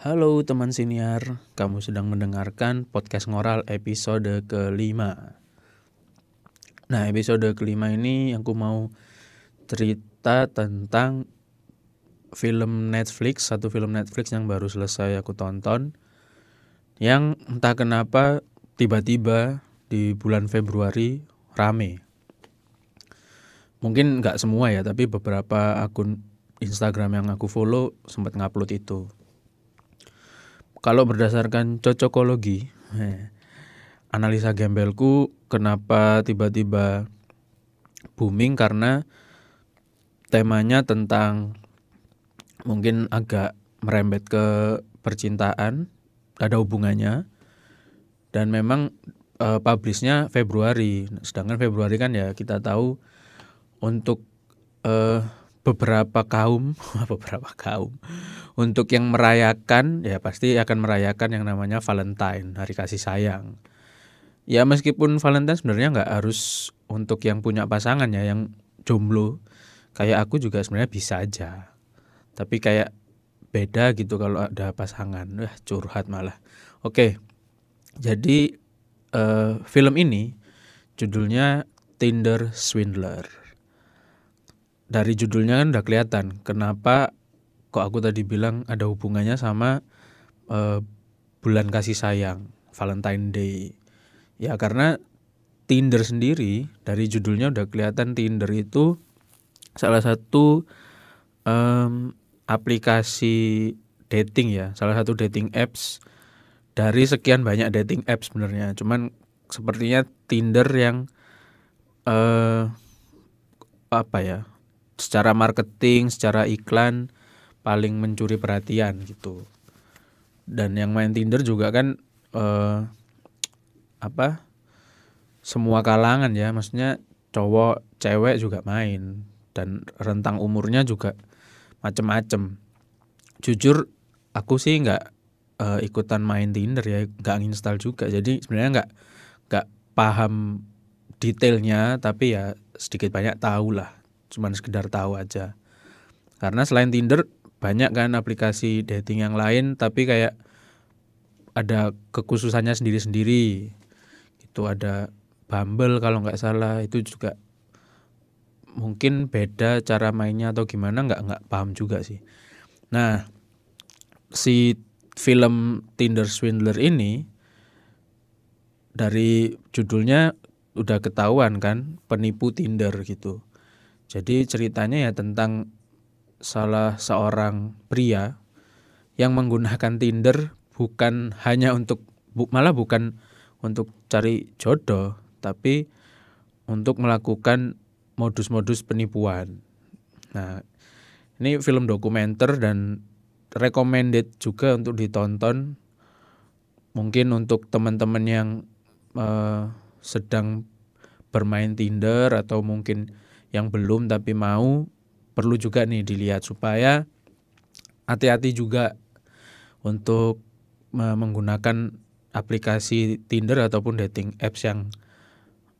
Halo teman siniar, kamu sedang mendengarkan podcast ngoral episode kelima. Nah episode kelima ini aku mau cerita tentang film Netflix, satu film Netflix yang baru selesai aku tonton. Yang entah kenapa tiba-tiba di bulan Februari rame. Mungkin nggak semua ya, tapi beberapa akun Instagram yang aku follow sempat ngupload itu kalau berdasarkan cocokologi, eh, analisa gembelku kenapa tiba-tiba booming karena temanya tentang mungkin agak merembet ke percintaan, ada hubungannya. Dan memang uh, publishnya Februari, sedangkan Februari kan ya kita tahu untuk uh, beberapa kaum, beberapa kaum untuk yang merayakan ya pasti akan merayakan yang namanya Valentine, hari kasih sayang. Ya meskipun Valentine sebenarnya nggak harus untuk yang punya pasangan ya, yang jomblo. Kayak aku juga sebenarnya bisa aja. Tapi kayak beda gitu kalau ada pasangan. Wah, curhat malah. Oke. Jadi uh, film ini judulnya Tinder Swindler. Dari judulnya kan udah kelihatan kenapa kok aku tadi bilang ada hubungannya sama uh, bulan kasih sayang Valentine Day. Ya karena Tinder sendiri dari judulnya udah kelihatan Tinder itu salah satu um, aplikasi dating ya salah satu dating apps dari sekian banyak dating apps sebenarnya. Cuman sepertinya Tinder yang uh, apa ya secara marketing secara iklan paling mencuri perhatian gitu. Dan yang main Tinder juga kan uh, apa semua kalangan ya. Maksudnya cowok cewek juga main. Dan rentang umurnya juga macem-macem. Jujur aku sih nggak uh, ikutan main Tinder ya. Nggak install juga. Jadi sebenarnya nggak nggak paham detailnya. Tapi ya sedikit banyak tahu lah cuman sekedar tahu aja. Karena selain Tinder banyak kan aplikasi dating yang lain tapi kayak ada kekhususannya sendiri-sendiri. Itu ada Bumble kalau nggak salah itu juga mungkin beda cara mainnya atau gimana nggak nggak paham juga sih. Nah si film Tinder Swindler ini dari judulnya udah ketahuan kan penipu Tinder gitu jadi ceritanya ya tentang salah seorang pria yang menggunakan Tinder bukan hanya untuk malah bukan untuk cari jodoh tapi untuk melakukan modus-modus penipuan. Nah, ini film dokumenter dan recommended juga untuk ditonton. Mungkin untuk teman-teman yang uh, sedang bermain Tinder atau mungkin yang belum tapi mau perlu juga nih dilihat supaya hati-hati juga untuk menggunakan aplikasi Tinder ataupun dating apps yang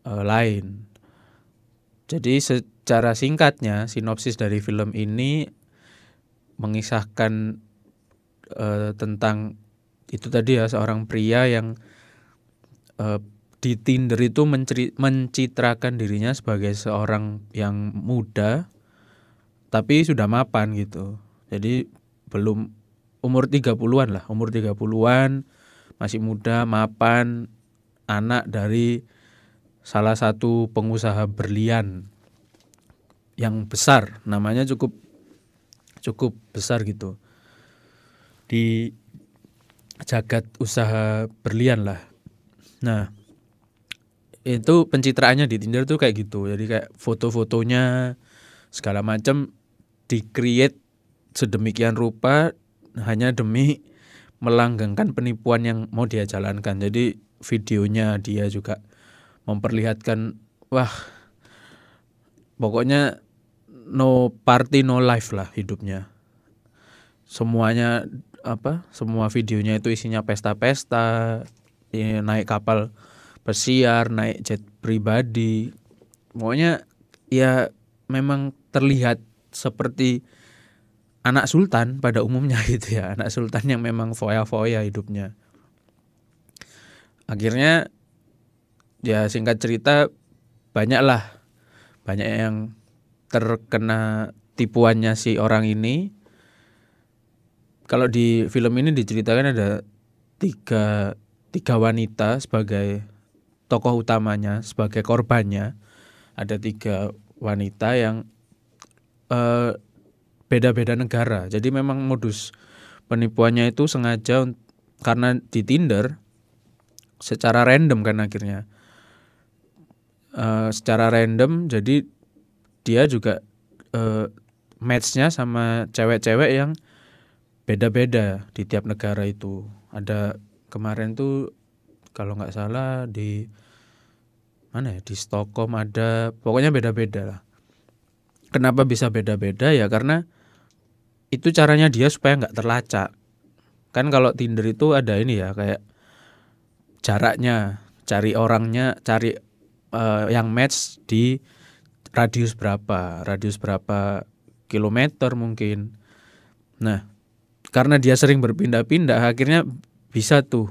uh, lain. Jadi secara singkatnya sinopsis dari film ini mengisahkan uh, tentang itu tadi ya seorang pria yang uh, di Tinder itu mencitrakan dirinya sebagai seorang yang muda tapi sudah mapan gitu. Jadi belum umur 30-an lah, umur 30-an masih muda, mapan, anak dari salah satu pengusaha berlian yang besar, namanya cukup cukup besar gitu. Di jagat usaha berlian lah. Nah, itu pencitraannya di Tinder tuh kayak gitu. Jadi kayak foto-fotonya segala macam di-create sedemikian rupa hanya demi melanggengkan penipuan yang mau dia jalankan. Jadi videonya dia juga memperlihatkan wah pokoknya no party no life lah hidupnya. Semuanya apa? Semua videonya itu isinya pesta-pesta, ya, naik kapal pesiar, naik jet pribadi. Pokoknya ya memang terlihat seperti anak sultan pada umumnya gitu ya. Anak sultan yang memang foya-foya hidupnya. Akhirnya ya singkat cerita banyak lah banyak yang terkena tipuannya si orang ini. Kalau di film ini diceritakan ada tiga tiga wanita sebagai tokoh utamanya sebagai korbannya ada tiga wanita yang beda beda-beda negara. Jadi memang modus penipuannya itu sengaja karena di Tinder secara random kan akhirnya. Uh, secara random jadi dia juga uh, matchnya sama cewek-cewek yang beda-beda di tiap negara itu. Ada kemarin tuh kalau nggak salah di mana ya di Stockholm ada pokoknya beda-beda lah. Kenapa bisa beda-beda? Ya karena itu caranya dia supaya nggak terlacak. Kan kalau Tinder itu ada ini ya kayak jaraknya, cari orangnya, cari uh, yang match di radius berapa, radius berapa kilometer mungkin. Nah, karena dia sering berpindah-pindah, akhirnya bisa tuh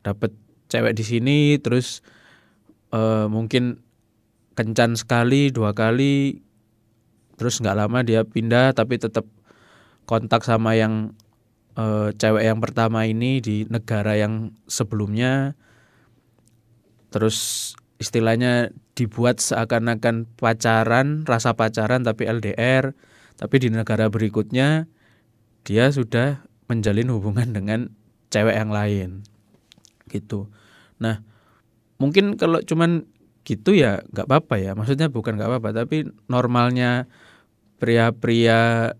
dapat cewek di sini, terus uh, mungkin kencan sekali, dua kali, terus nggak lama dia pindah, tapi tetap kontak sama yang uh, cewek yang pertama ini di negara yang sebelumnya. Terus istilahnya dibuat seakan-akan pacaran rasa pacaran tapi LDR tapi di negara berikutnya dia sudah menjalin hubungan dengan cewek yang lain gitu nah mungkin kalau cuman gitu ya nggak apa-apa ya maksudnya bukan nggak apa-apa tapi normalnya pria-pria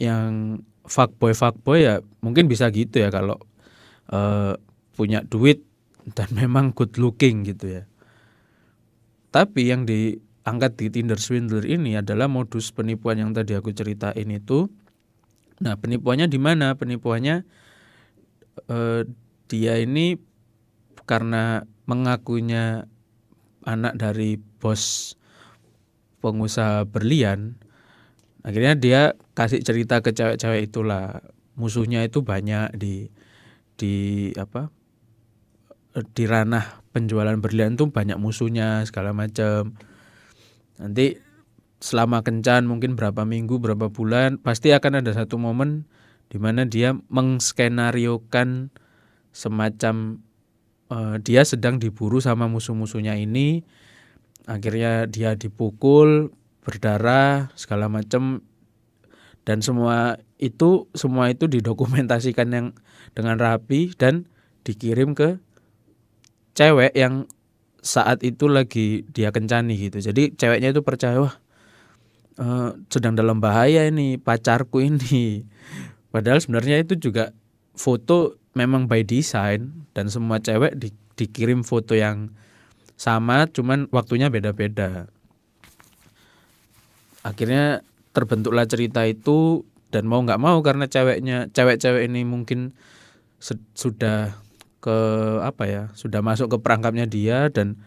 yang fuckboy fuckboy ya mungkin bisa gitu ya kalau uh, punya duit dan memang good looking gitu ya. Tapi yang diangkat di Tinder Swindler ini adalah modus penipuan yang tadi aku ceritain itu. Nah, penipuannya di mana? Penipuannya uh, dia ini karena mengakunya anak dari bos pengusaha berlian akhirnya dia kasih cerita ke cewek-cewek itulah. Musuhnya itu banyak di di apa di ranah penjualan berlian tuh banyak musuhnya segala macam nanti selama kencan mungkin berapa minggu berapa bulan pasti akan ada satu momen di mana dia mengskenariokan semacam uh, dia sedang diburu sama musuh-musuhnya ini. Akhirnya dia dipukul berdarah segala macam dan semua itu semua itu didokumentasikan yang dengan rapi dan dikirim ke cewek yang saat itu lagi dia kencani gitu. Jadi ceweknya itu percaya wah uh, sedang dalam bahaya ini pacarku ini. Padahal sebenarnya itu juga foto memang by design dan semua cewek di, dikirim foto yang sama cuman waktunya beda-beda. Akhirnya terbentuklah cerita itu dan mau nggak mau karena ceweknya cewek-cewek ini mungkin sudah ke apa ya sudah masuk ke perangkapnya dia dan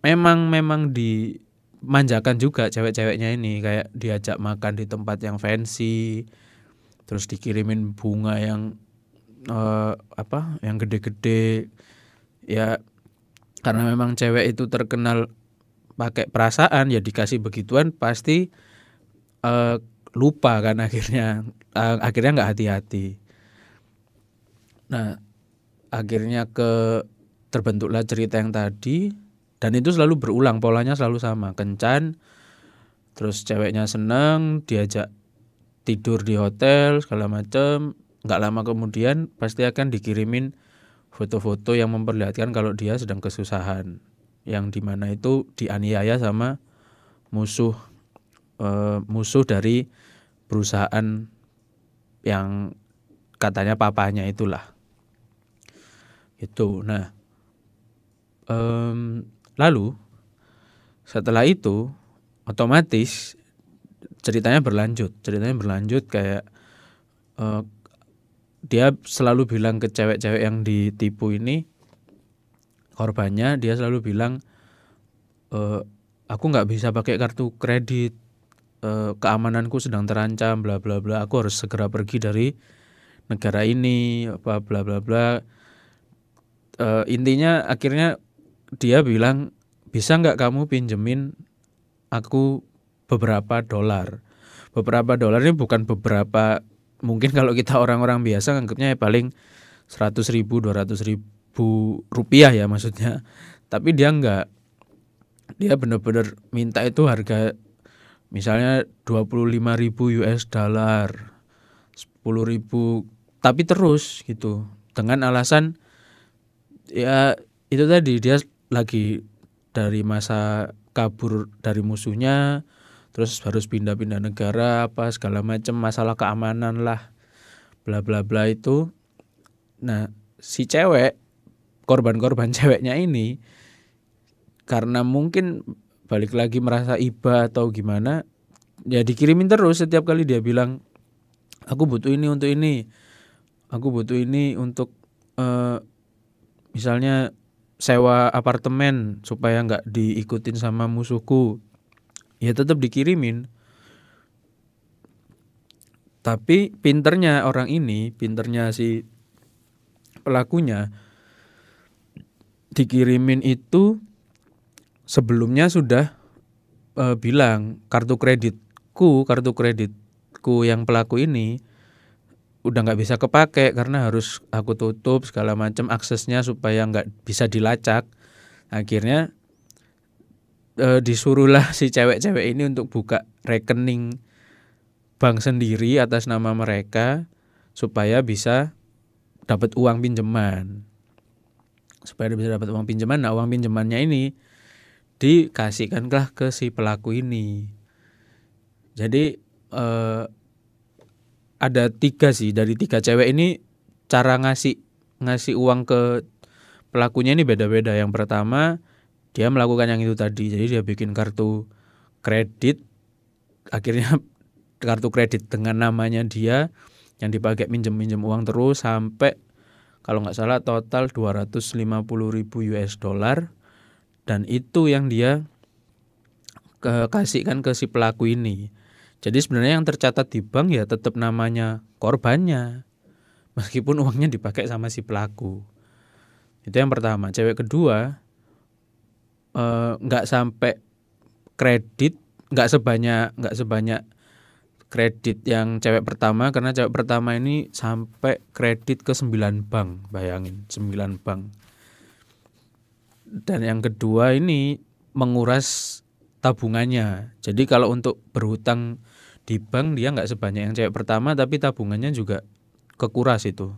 memang memang dimanjakan juga cewek-ceweknya ini. Kayak diajak makan di tempat yang fancy terus dikirimin bunga yang uh, apa yang gede-gede. Ya karena memang cewek itu terkenal pakai perasaan ya dikasih begituan pasti uh, lupa kan akhirnya. Uh, akhirnya nggak hati-hati. Nah akhirnya ke terbentuklah cerita yang tadi dan itu selalu berulang polanya selalu sama. Kencan terus ceweknya seneng diajak tidur di hotel segala macem nggak lama kemudian pasti akan dikirimin foto-foto yang memperlihatkan kalau dia sedang kesusahan yang di mana itu dianiaya sama musuh uh, musuh dari perusahaan yang katanya papanya itulah. Itu nah um, lalu setelah itu otomatis ceritanya berlanjut ceritanya berlanjut kayak uh, dia selalu bilang ke cewek-cewek yang ditipu ini korbannya dia selalu bilang e, aku nggak bisa pakai kartu kredit e, keamananku sedang terancam bla bla bla. Aku harus segera pergi dari negara ini apa bla bla bla. Uh, intinya akhirnya dia bilang bisa nggak kamu pinjemin aku beberapa dolar? Beberapa dolar ini bukan beberapa mungkin kalau kita orang-orang biasa anggapnya ya paling seratus ribu dua ratus ribu rupiah ya maksudnya. Tapi dia nggak dia benar-benar minta itu harga misalnya dua puluh lima ribu US dollar sepuluh ribu tapi terus gitu. Dengan alasan ya itu tadi dia lagi dari masa kabur dari musuhnya terus harus pindah-pindah negara apa segala macam masalah keamanan lah bla bla bla itu. Nah si cewek korban-korban ceweknya ini karena mungkin balik lagi merasa iba atau gimana ya dikirimin terus setiap kali dia bilang aku butuh ini untuk ini aku butuh ini untuk uh, misalnya sewa apartemen supaya nggak diikutin sama musuhku ya tetap dikirimin. Tapi pinternya orang ini pinternya si pelakunya dikirimin itu sebelumnya sudah uh, bilang kartu kreditku kartu kreditku yang pelaku ini udah nggak bisa kepake karena harus aku tutup segala macam aksesnya supaya nggak bisa dilacak. Akhirnya e, disuruhlah si cewek-cewek ini untuk buka rekening bank sendiri atas nama mereka supaya bisa dapat uang pinjaman. Supaya bisa dapat uang pinjaman. Nah uang pinjamannya ini dikasihkanlah ke si pelaku ini. Jadi eh, ada tiga sih. Dari tiga cewek ini cara ngasih ngasih uang ke pelakunya ini beda-beda. Yang pertama dia melakukan yang itu tadi, jadi dia bikin kartu kredit, akhirnya kartu kredit dengan namanya dia yang dipakai minjem-minjem uang terus sampai kalau nggak salah total 250 ribu US dollar dan itu yang dia ke kasihkan ke si pelaku ini. Jadi sebenarnya yang tercatat di bank ya tetap namanya korbannya. Meskipun uangnya dipakai sama si pelaku. Itu yang pertama. Cewek kedua nggak eh, sampai kredit, nggak sebanyak nggak sebanyak kredit yang cewek pertama karena cewek pertama ini sampai kredit ke 9 bank, bayangin 9 bank. Dan yang kedua ini menguras tabungannya. Jadi kalau untuk berhutang di bank dia nggak sebanyak yang cewek pertama tapi tabungannya juga kekuras itu.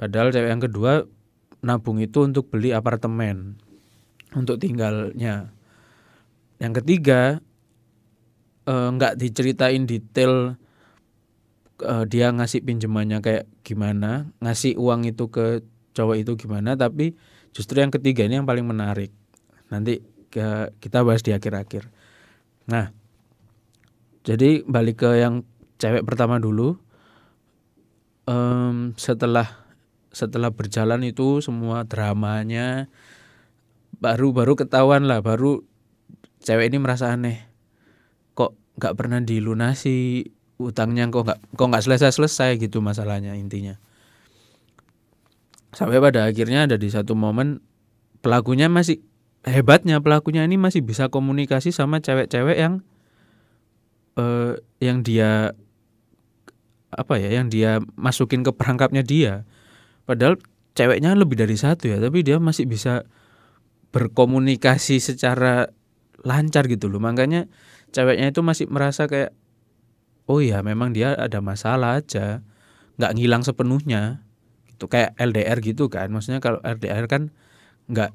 Padahal cewek yang kedua nabung itu untuk beli apartemen untuk tinggalnya. Yang ketiga eh, nggak eh, diceritain detail eh, dia ngasih pinjamannya kayak gimana, ngasih uang itu ke cowok itu gimana, tapi justru yang ketiga ini yang paling menarik. Nanti ke, kita bahas di akhir-akhir. Nah, jadi balik ke yang cewek pertama dulu. Um, setelah setelah berjalan itu semua dramanya baru baru ketahuan lah baru cewek ini merasa aneh. Kok nggak pernah dilunasi? Utangnya kok nggak kok nggak selesai selesai gitu masalahnya intinya. Sampai pada akhirnya ada di satu momen pelakunya masih hebatnya pelakunya ini masih bisa komunikasi sama cewek-cewek yang uh, yang dia apa ya yang dia masukin ke perangkapnya dia. Padahal ceweknya lebih dari satu ya tapi dia masih bisa berkomunikasi secara lancar gitu loh. Makanya ceweknya itu masih merasa kayak oh ya memang dia ada masalah aja. Nggak ngilang sepenuhnya. Gitu kayak LDR gitu kan. Maksudnya kalau LDR kan nggak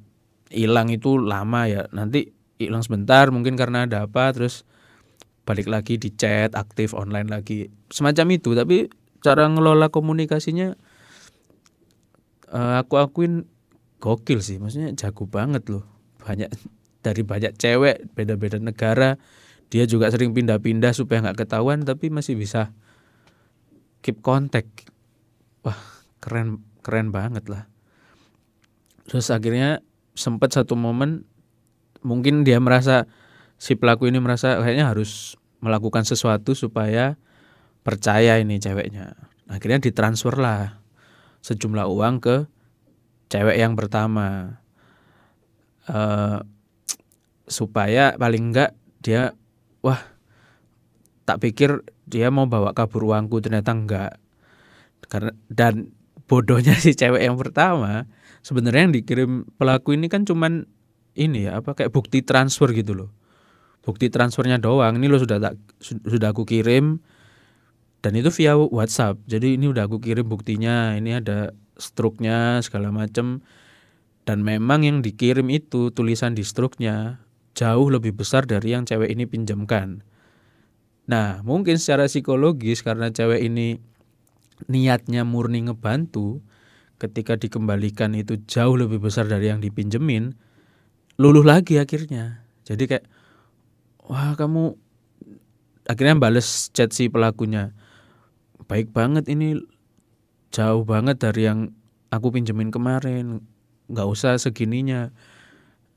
hilang itu lama ya. Nanti hilang sebentar mungkin karena ada apa terus balik lagi di chat aktif online lagi. Semacam itu tapi cara ngelola komunikasinya uh, aku akuin gokil sih maksudnya jago banget loh. Banyak dari banyak cewek beda-beda negara dia juga sering pindah-pindah supaya nggak ketahuan tapi masih bisa keep contact. Wah keren keren banget lah. Terus akhirnya sempat satu momen mungkin dia merasa si pelaku ini merasa kayaknya harus melakukan sesuatu supaya percaya ini ceweknya. Akhirnya ditransfer lah sejumlah uang ke cewek yang pertama. Uh, supaya paling enggak dia wah tak pikir dia mau bawa kabur uangku ternyata enggak. Karena dan bodohnya si cewek yang pertama sebenarnya yang dikirim pelaku ini kan cuman ini ya apa kayak bukti transfer gitu loh. Bukti transfernya doang ini lo sudah tak sudah aku kirim. Dan itu via WhatsApp jadi ini udah aku kirim buktinya ini ada struknya segala macam dan memang yang dikirim itu tulisan di struknya jauh lebih besar dari yang cewek ini pinjamkan. Nah mungkin secara psikologis karena cewek ini niatnya murni ngebantu ketika dikembalikan itu jauh lebih besar dari yang dipinjemin luluh lagi akhirnya. Jadi kayak wah kamu akhirnya bales chat si pelakunya. Baik banget ini jauh banget dari yang aku pinjemin kemarin. Nggak usah segininya.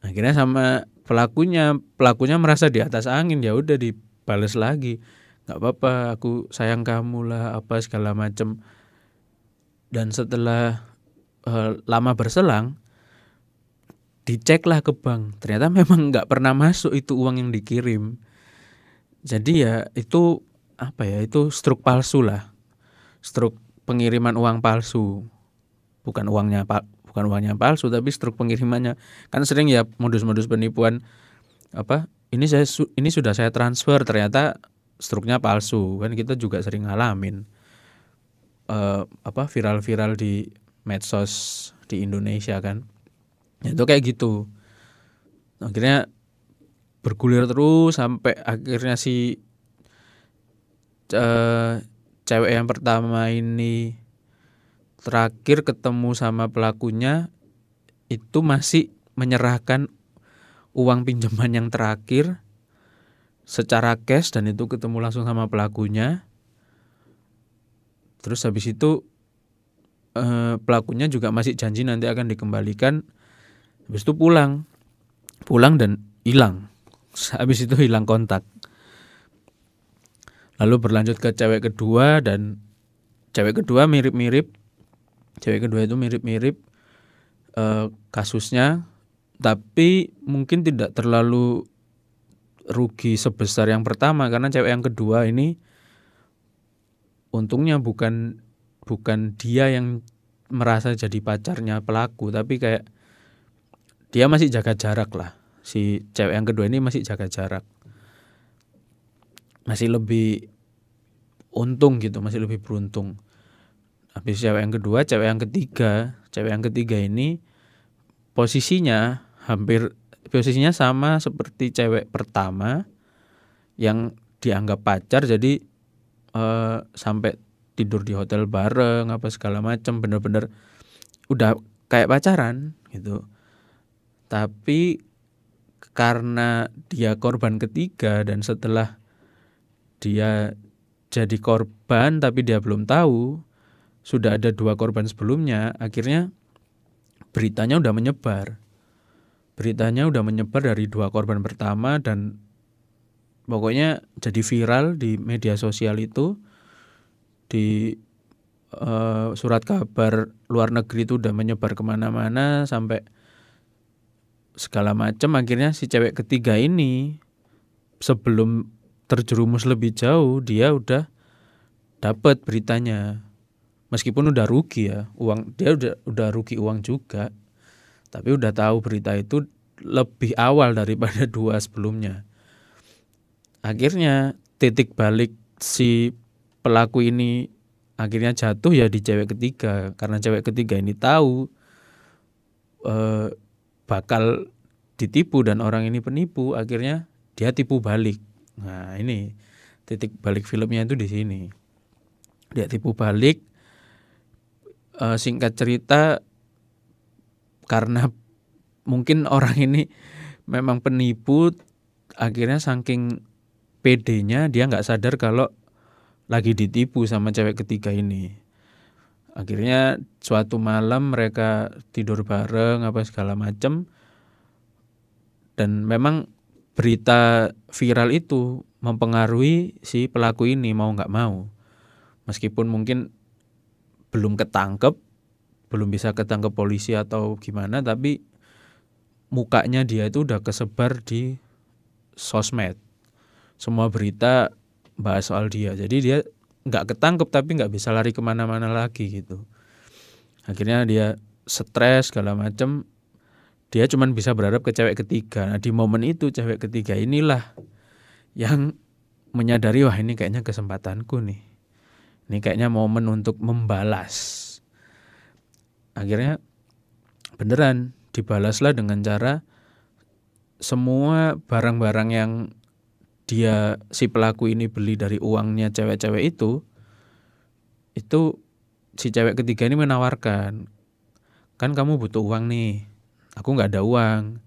Akhirnya sama pelakunya pelakunya merasa di atas angin ya udah dibales lagi. Nggak apa-apa aku sayang kamu lah apa segala macem. Dan setelah uh, lama berselang diceklah ke bank. Ternyata memang nggak pernah masuk itu uang yang dikirim. Jadi ya itu apa ya itu struk palsu lah. Struk pengiriman uang palsu. Bukan uangnya pak bukan uangnya palsu tapi struk pengirimannya. Kan sering ya modus-modus penipuan apa ini saya ini sudah saya transfer ternyata struknya palsu. Kan kita juga sering ngalamin uh, apa viral-viral di medsos di Indonesia kan. Itu kayak gitu. Akhirnya bergulir terus sampai akhirnya si uh, cewek yang pertama ini terakhir ketemu sama pelakunya itu masih menyerahkan uang pinjaman yang terakhir secara cash dan itu ketemu langsung sama pelakunya. Terus habis itu eh, pelakunya juga masih janji nanti akan dikembalikan. Habis itu pulang. Pulang dan hilang. Habis itu hilang kontak lalu berlanjut ke cewek kedua dan cewek kedua mirip-mirip. Cewek kedua itu mirip-mirip uh, kasusnya. Tapi mungkin tidak terlalu rugi sebesar yang pertama karena cewek yang kedua ini untungnya bukan bukan dia yang merasa jadi pacarnya pelaku tapi kayak dia masih jaga jarak lah. Si cewek yang kedua ini masih jaga jarak masih lebih untung gitu masih lebih beruntung. Habis cewek yang kedua cewek yang ketiga. Cewek yang ketiga ini posisinya hampir posisinya sama seperti cewek pertama yang dianggap pacar jadi uh, sampai tidur di hotel bareng apa segala macam bener-bener udah kayak pacaran gitu. Tapi karena dia korban ketiga dan setelah dia jadi korban tapi dia belum tahu. Sudah ada dua korban sebelumnya akhirnya beritanya udah menyebar. Beritanya udah menyebar dari dua korban pertama dan pokoknya jadi viral di media sosial itu di uh, surat kabar luar negeri itu udah menyebar ke mana-mana sampai segala macam akhirnya si cewek ketiga ini sebelum terjerumus lebih jauh dia udah dapat beritanya. Meskipun udah rugi ya uang dia udah udah rugi uang juga. Tapi udah tahu berita itu lebih awal daripada dua sebelumnya. Akhirnya titik balik si pelaku ini akhirnya jatuh ya di cewek ketiga. Karena cewek ketiga ini tahu eh, bakal ditipu dan orang ini penipu akhirnya dia tipu balik nah ini titik balik filmnya itu di sini. Dia tipu balik e, singkat cerita karena mungkin orang ini memang penipu akhirnya saking pedenya dia nggak sadar kalau lagi ditipu sama cewek ketiga ini. Akhirnya suatu malam mereka tidur bareng apa segala macem. Dan memang berita viral itu mempengaruhi si pelaku ini mau nggak mau. Meskipun mungkin belum ketangkep belum bisa ketangkep polisi atau gimana tapi mukanya dia itu udah kesebar di sosmed. Semua berita bahas soal dia. Jadi dia nggak ketangkep tapi nggak bisa lari ke mana-mana lagi gitu. Akhirnya dia stres segala macem dia cuman bisa berharap ke cewek ketiga. Nah di momen itu cewek ketiga inilah yang menyadari wah ini kayaknya kesempatanku nih. Ini kayaknya momen untuk membalas. Akhirnya beneran dibalaslah dengan cara semua barang-barang yang dia si pelaku ini beli dari uangnya cewek-cewek itu itu si cewek ketiga ini menawarkan kan kamu butuh uang nih aku nggak ada uang.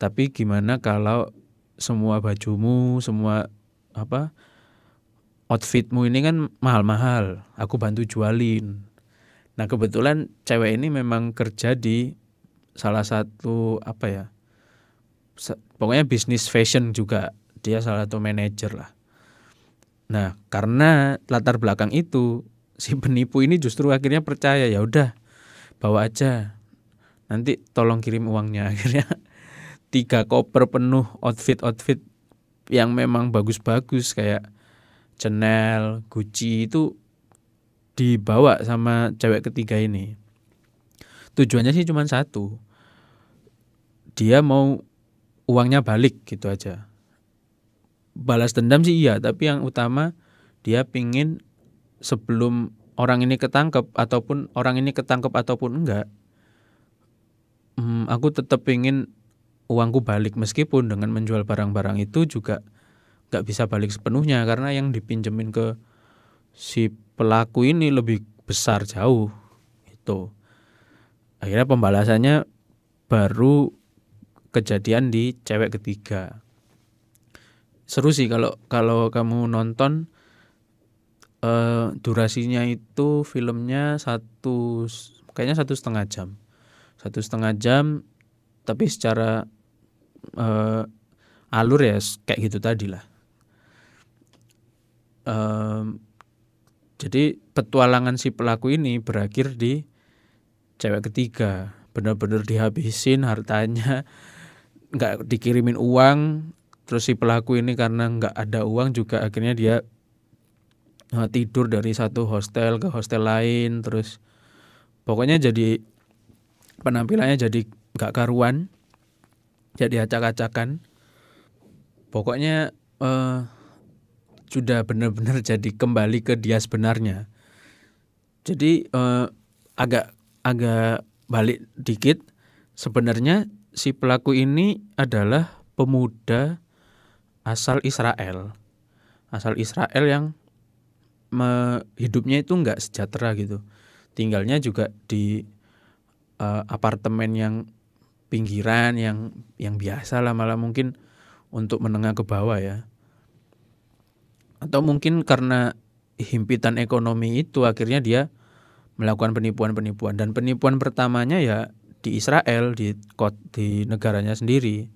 Tapi gimana kalau semua bajumu semua apa outfitmu ini kan mahal-mahal. Aku bantu jualin. Nah kebetulan cewek ini memang kerja di salah satu apa ya pokoknya bisnis fashion juga. Dia salah satu manajer lah. Nah karena latar belakang itu si penipu ini justru akhirnya percaya ya udah bawa aja nanti tolong kirim uangnya akhirnya tiga koper penuh outfit outfit yang memang bagus-bagus kayak Chanel, Gucci itu dibawa sama cewek ketiga ini. Tujuannya sih cuma satu. Dia mau uangnya balik gitu aja. Balas dendam sih iya, tapi yang utama dia pingin sebelum orang ini ketangkep ataupun orang ini ketangkep ataupun enggak, hmm, aku tetap ingin uangku balik. Meskipun dengan menjual barang-barang itu juga nggak bisa balik sepenuhnya karena yang dipinjemin ke si pelaku ini lebih besar jauh itu akhirnya pembalasannya baru kejadian di cewek ketiga. Seru sih kalau kalau kamu nonton uh, durasinya itu filmnya satu kayaknya satu setengah jam satu setengah jam tapi secara uh, alur ya kayak gitu tadi lah. Um, jadi petualangan si pelaku ini berakhir di cewek ketiga. Benar-benar dihabisin hartanya nggak dikirimin uang. Terus si pelaku ini karena nggak ada uang juga akhirnya dia uh, tidur dari satu hostel ke hostel lain terus pokoknya jadi penampilannya jadi gak karuan jadi acak-acakan. Pokoknya uh, sudah benar-benar jadi kembali ke dia sebenarnya. Jadi uh, agak agak balik dikit. Sebenarnya si pelaku ini adalah pemuda asal Israel. Asal Israel yang me, hidupnya itu nggak sejahtera gitu. Tinggalnya juga di uh, apartemen yang pinggiran yang yang biasa lah malah mungkin untuk menengah ke bawah ya. Atau mungkin karena himpitan ekonomi itu akhirnya dia melakukan penipuan-penipuan. Dan penipuan pertamanya ya di Israel di kot di negaranya sendiri.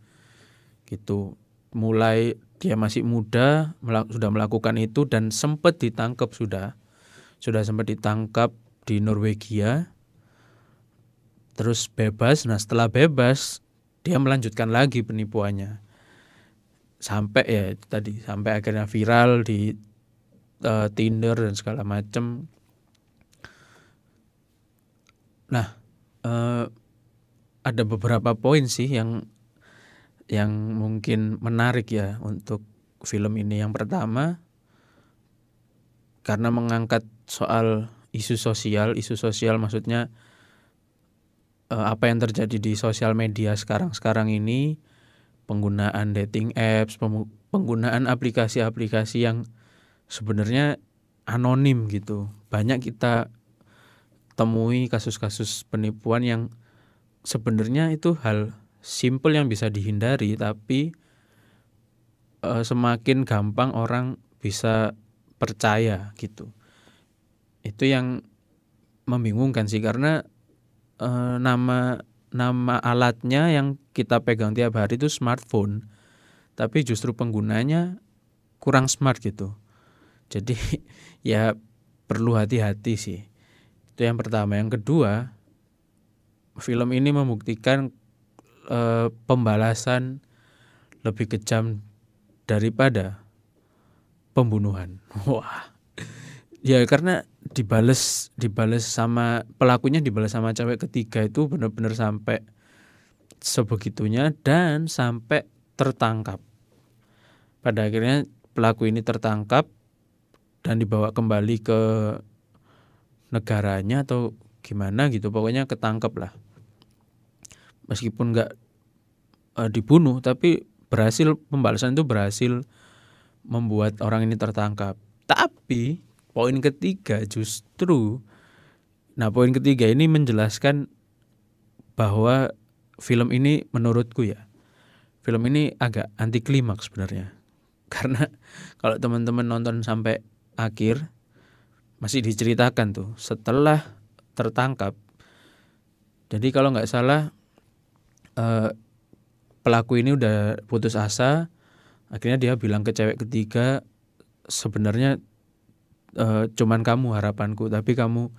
Gitu. Mulai dia masih muda sudah melakukan itu dan sempat ditangkap sudah. Sudah sempat ditangkap di Norwegia terus bebas. Nah setelah bebas dia melanjutkan lagi penipuannya sampai ya tadi sampai akhirnya viral di uh, Tinder dan segala macam. Nah uh, ada beberapa poin sih yang yang mungkin menarik ya untuk film ini. Yang pertama karena mengangkat soal isu sosial, isu sosial maksudnya apa yang terjadi di sosial media sekarang-sekarang ini penggunaan dating apps, penggunaan aplikasi-aplikasi yang sebenarnya anonim gitu. Banyak kita temui kasus-kasus penipuan yang sebenarnya itu hal simple yang bisa dihindari tapi uh, semakin gampang orang bisa percaya gitu. Itu yang membingungkan sih karena uh, nama nama alatnya yang kita pegang tiap hari itu smartphone. tapi justru penggunanya kurang smart gitu. Jadi ya perlu hati-hati sih. Itu yang pertama. Yang kedua film ini membuktikan e, pembalasan lebih kejam daripada pembunuhan. Wah. Ya karena dibales dibales sama pelakunya dibales sama cewek ketiga itu benar-benar sampai sebegitunya dan sampai tertangkap. Pada akhirnya pelaku ini tertangkap dan dibawa kembali ke negaranya atau gimana gitu pokoknya ketangkep lah. Meskipun nggak e, dibunuh tapi berhasil pembalasan itu berhasil membuat orang ini tertangkap. Tapi poin ketiga justru nah poin ketiga ini menjelaskan bahwa film ini menurutku ya film ini agak anti klimaks sebenarnya. Karena kalau teman-teman nonton sampai akhir masih diceritakan tuh setelah tertangkap. Jadi kalau nggak salah eh, pelaku ini udah putus asa akhirnya dia bilang ke cewek ketiga sebenarnya eh, cuman kamu harapanku tapi kamu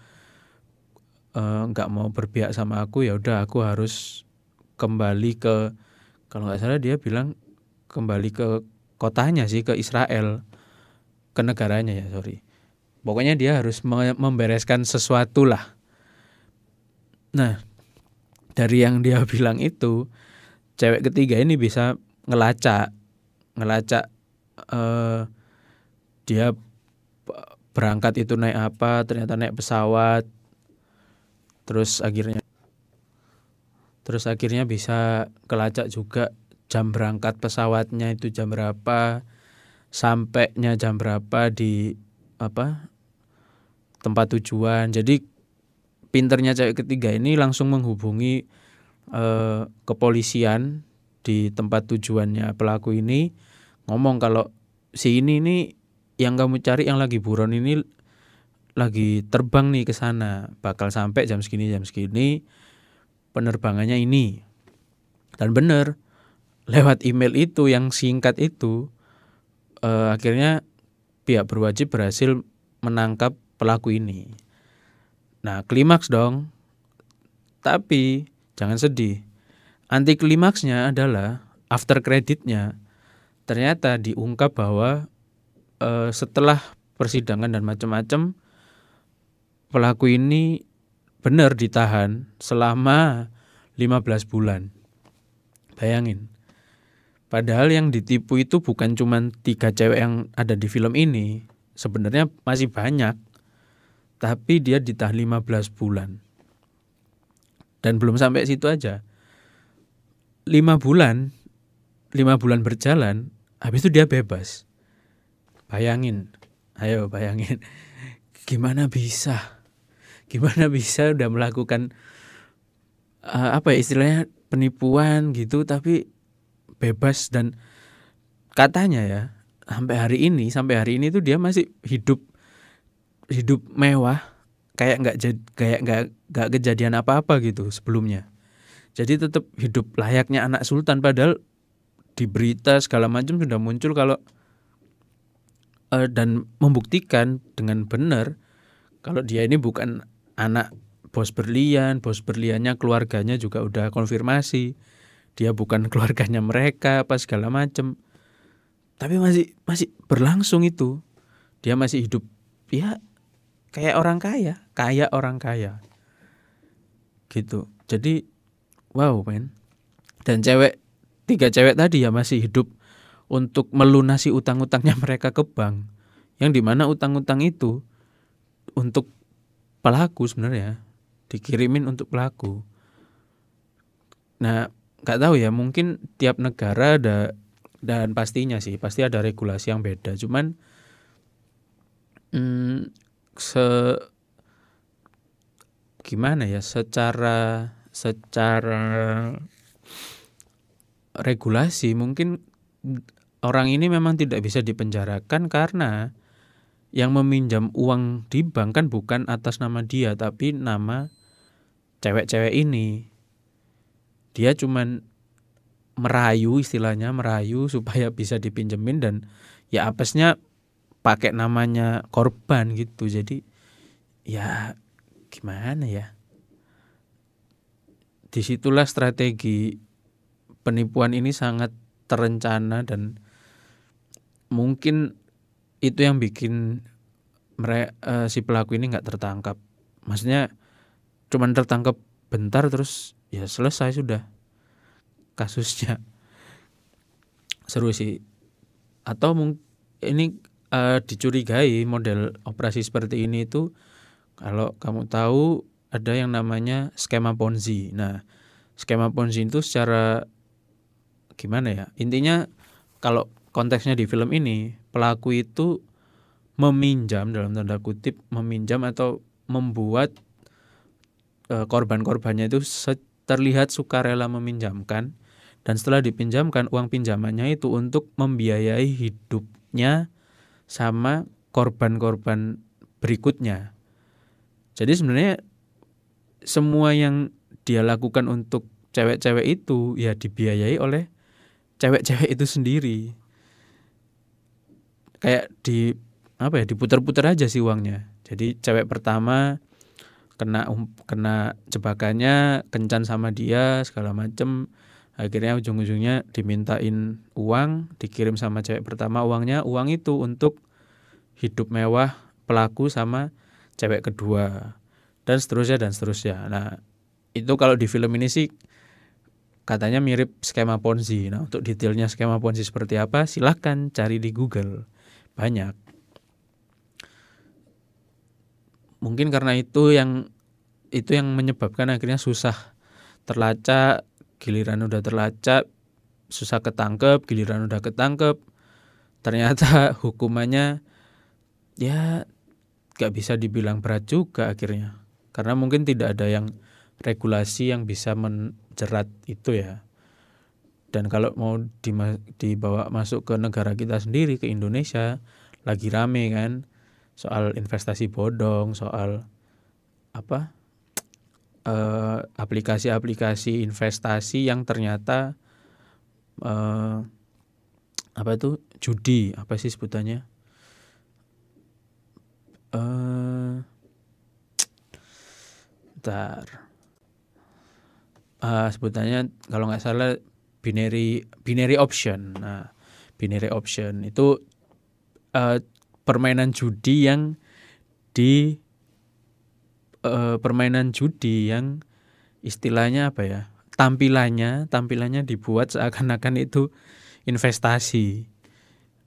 eh, nggak mau berpihak sama aku ya udah aku harus kembali ke kalau nggak salah dia bilang kembali ke kotanya sih ke Israel ke negaranya ya sorry. Pokoknya dia harus membereskan sesuatu lah. Nah dari yang dia bilang itu cewek ketiga ini bisa ngelacak ngelacak uh, dia berangkat itu naik apa ternyata naik pesawat terus akhirnya terus akhirnya bisa kelacak juga jam berangkat pesawatnya itu jam berapa, sampainya jam berapa di apa tempat tujuan. Jadi pinternya cewek ketiga ini langsung menghubungi eh, kepolisian di tempat tujuannya pelaku ini ngomong kalau si ini nih yang kamu cari yang lagi buron ini lagi terbang nih ke sana bakal sampai jam segini jam segini penerbangannya ini dan bener lewat email itu yang singkat itu uh, akhirnya pihak berwajib berhasil menangkap pelaku ini. Nah, klimaks dong. Tapi jangan sedih. Anti klimaksnya adalah after creditnya ternyata diungkap bahwa uh, setelah persidangan dan macam-macam pelaku ini benar ditahan selama 15 bulan. Bayangin. Padahal yang ditipu itu bukan cuma tiga cewek yang ada di film ini. Sebenarnya masih banyak. Tapi dia ditahan 15 bulan. Dan belum sampai situ aja. 5 bulan, 5 bulan berjalan, habis itu dia bebas. Bayangin, ayo bayangin. Gimana bisa? Gimana bisa udah melakukan uh, apa ya istilahnya penipuan gitu tapi bebas dan katanya ya sampai hari ini sampai hari ini tuh dia masih hidup hidup mewah kayak nggak kayak nggak nggak kejadian apa-apa gitu sebelumnya jadi tetap hidup layaknya anak sultan padahal di berita segala macam sudah muncul kalau uh, dan membuktikan dengan benar kalau dia ini bukan anak bos berlian bos berliannya keluarganya juga udah konfirmasi. Dia bukan keluarganya mereka apa segala macem. Tapi masih masih berlangsung itu. Dia masih hidup ya kayak orang kaya kaya orang kaya. Gitu. Jadi wow men. Dan cewek tiga cewek tadi ya masih hidup untuk melunasi utang-utangnya mereka ke bank. Yang di mana utang-utang itu untuk pelaku sebenarnya dikirimin untuk pelaku. Nah nggak tahu ya mungkin tiap negara ada dan pastinya sih pasti ada regulasi yang beda. Cuman hmm, se gimana ya secara secara regulasi mungkin orang ini memang tidak bisa dipenjarakan karena yang meminjam uang di bank kan bukan atas nama dia tapi nama cewek-cewek ini. Dia cuman merayu istilahnya merayu supaya bisa dipinjemin dan ya apesnya pakai namanya korban gitu. Jadi ya gimana ya? Di situlah strategi penipuan ini sangat terencana dan mungkin itu yang bikin mereka uh, si pelaku ini nggak tertangkap. Maksudnya cuman tertangkap bentar terus ya selesai sudah kasusnya. Seru sih. Atau mungkin ini uh, dicurigai model operasi seperti ini itu kalau kamu tahu ada yang namanya skema ponzi. Nah skema ponzi itu secara gimana ya? Intinya kalau konteksnya di film ini pelaku itu meminjam dalam tanda kutip meminjam atau membuat e, korban-korbannya itu terlihat sukarela meminjamkan dan setelah dipinjamkan uang pinjamannya itu untuk membiayai hidupnya sama korban-korban berikutnya. Jadi sebenarnya semua yang dia lakukan untuk cewek-cewek itu ya dibiayai oleh cewek-cewek itu sendiri. Kayak di apa ya diputar-putar aja sih uangnya. Jadi cewek pertama kena um, kena jebakannya kencan sama dia segala macem. Akhirnya ujung-ujungnya dimintain uang dikirim sama cewek pertama uangnya uang itu untuk hidup mewah pelaku sama cewek kedua dan seterusnya dan seterusnya. Nah itu kalau di film ini sih katanya mirip skema ponzi. Nah untuk detailnya skema ponzi seperti apa silahkan cari di Google banyak. Mungkin karena itu yang itu yang menyebabkan akhirnya susah terlacak giliran udah terlacak susah ketangkep giliran udah ketangkep. Ternyata hukumannya ya gak bisa dibilang berat juga akhirnya. Karena mungkin tidak ada yang regulasi yang bisa menjerat itu ya dan kalau mau dibawa masuk ke negara kita sendiri ke Indonesia lagi rame kan soal investasi bodong, soal apa eh, aplikasi-aplikasi investasi yang ternyata uh, apa itu judi apa sih sebutannya? Uh, bentar. Uh, sebutannya kalau nggak salah binary binary option. Nah binary option itu uh, permainan judi yang di uh, permainan judi yang istilahnya apa ya tampilannya tampilannya dibuat seakan-akan itu investasi.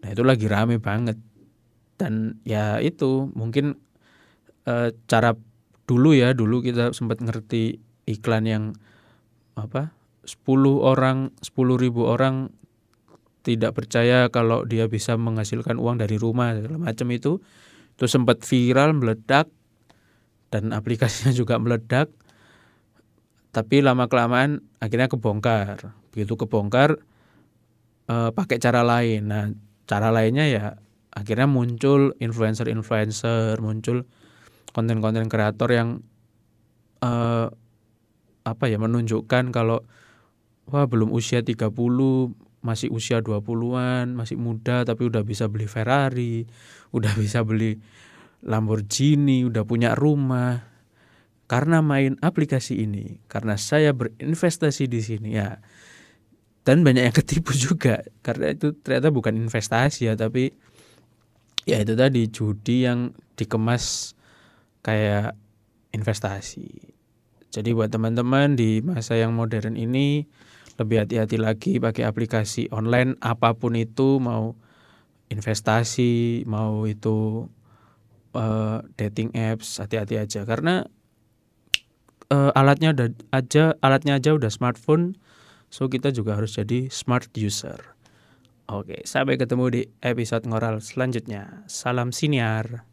Nah itu lagi rame banget. Dan ya itu mungkin uh, cara dulu ya dulu kita sempat ngerti iklan yang apa 10 orang 10 ribu orang tidak percaya kalau dia bisa menghasilkan uang dari rumah segala macam itu. Itu sempat viral meledak dan aplikasinya juga meledak. Tapi lama kelamaan akhirnya kebongkar. Begitu kebongkar eh, pakai cara lain. Nah cara lainnya ya akhirnya muncul influencer-influencer muncul konten-konten kreator yang eh, apa ya menunjukkan kalau wah belum usia 30 masih usia 20-an, masih muda tapi udah bisa beli Ferrari, udah bisa beli Lamborghini, udah punya rumah. Karena main aplikasi ini, karena saya berinvestasi di sini ya. Dan banyak yang ketipu juga karena itu ternyata bukan investasi ya, tapi ya itu tadi judi yang dikemas kayak investasi. Jadi buat teman-teman di masa yang modern ini lebih hati-hati lagi pakai aplikasi online apa pun itu mau investasi mau itu uh, dating apps hati-hati aja. Karena uh, alatnya ada aja alatnya aja udah smartphone so kita juga harus jadi smart user. Oke sampai ketemu di episode ngoral selanjutnya. Salam siniar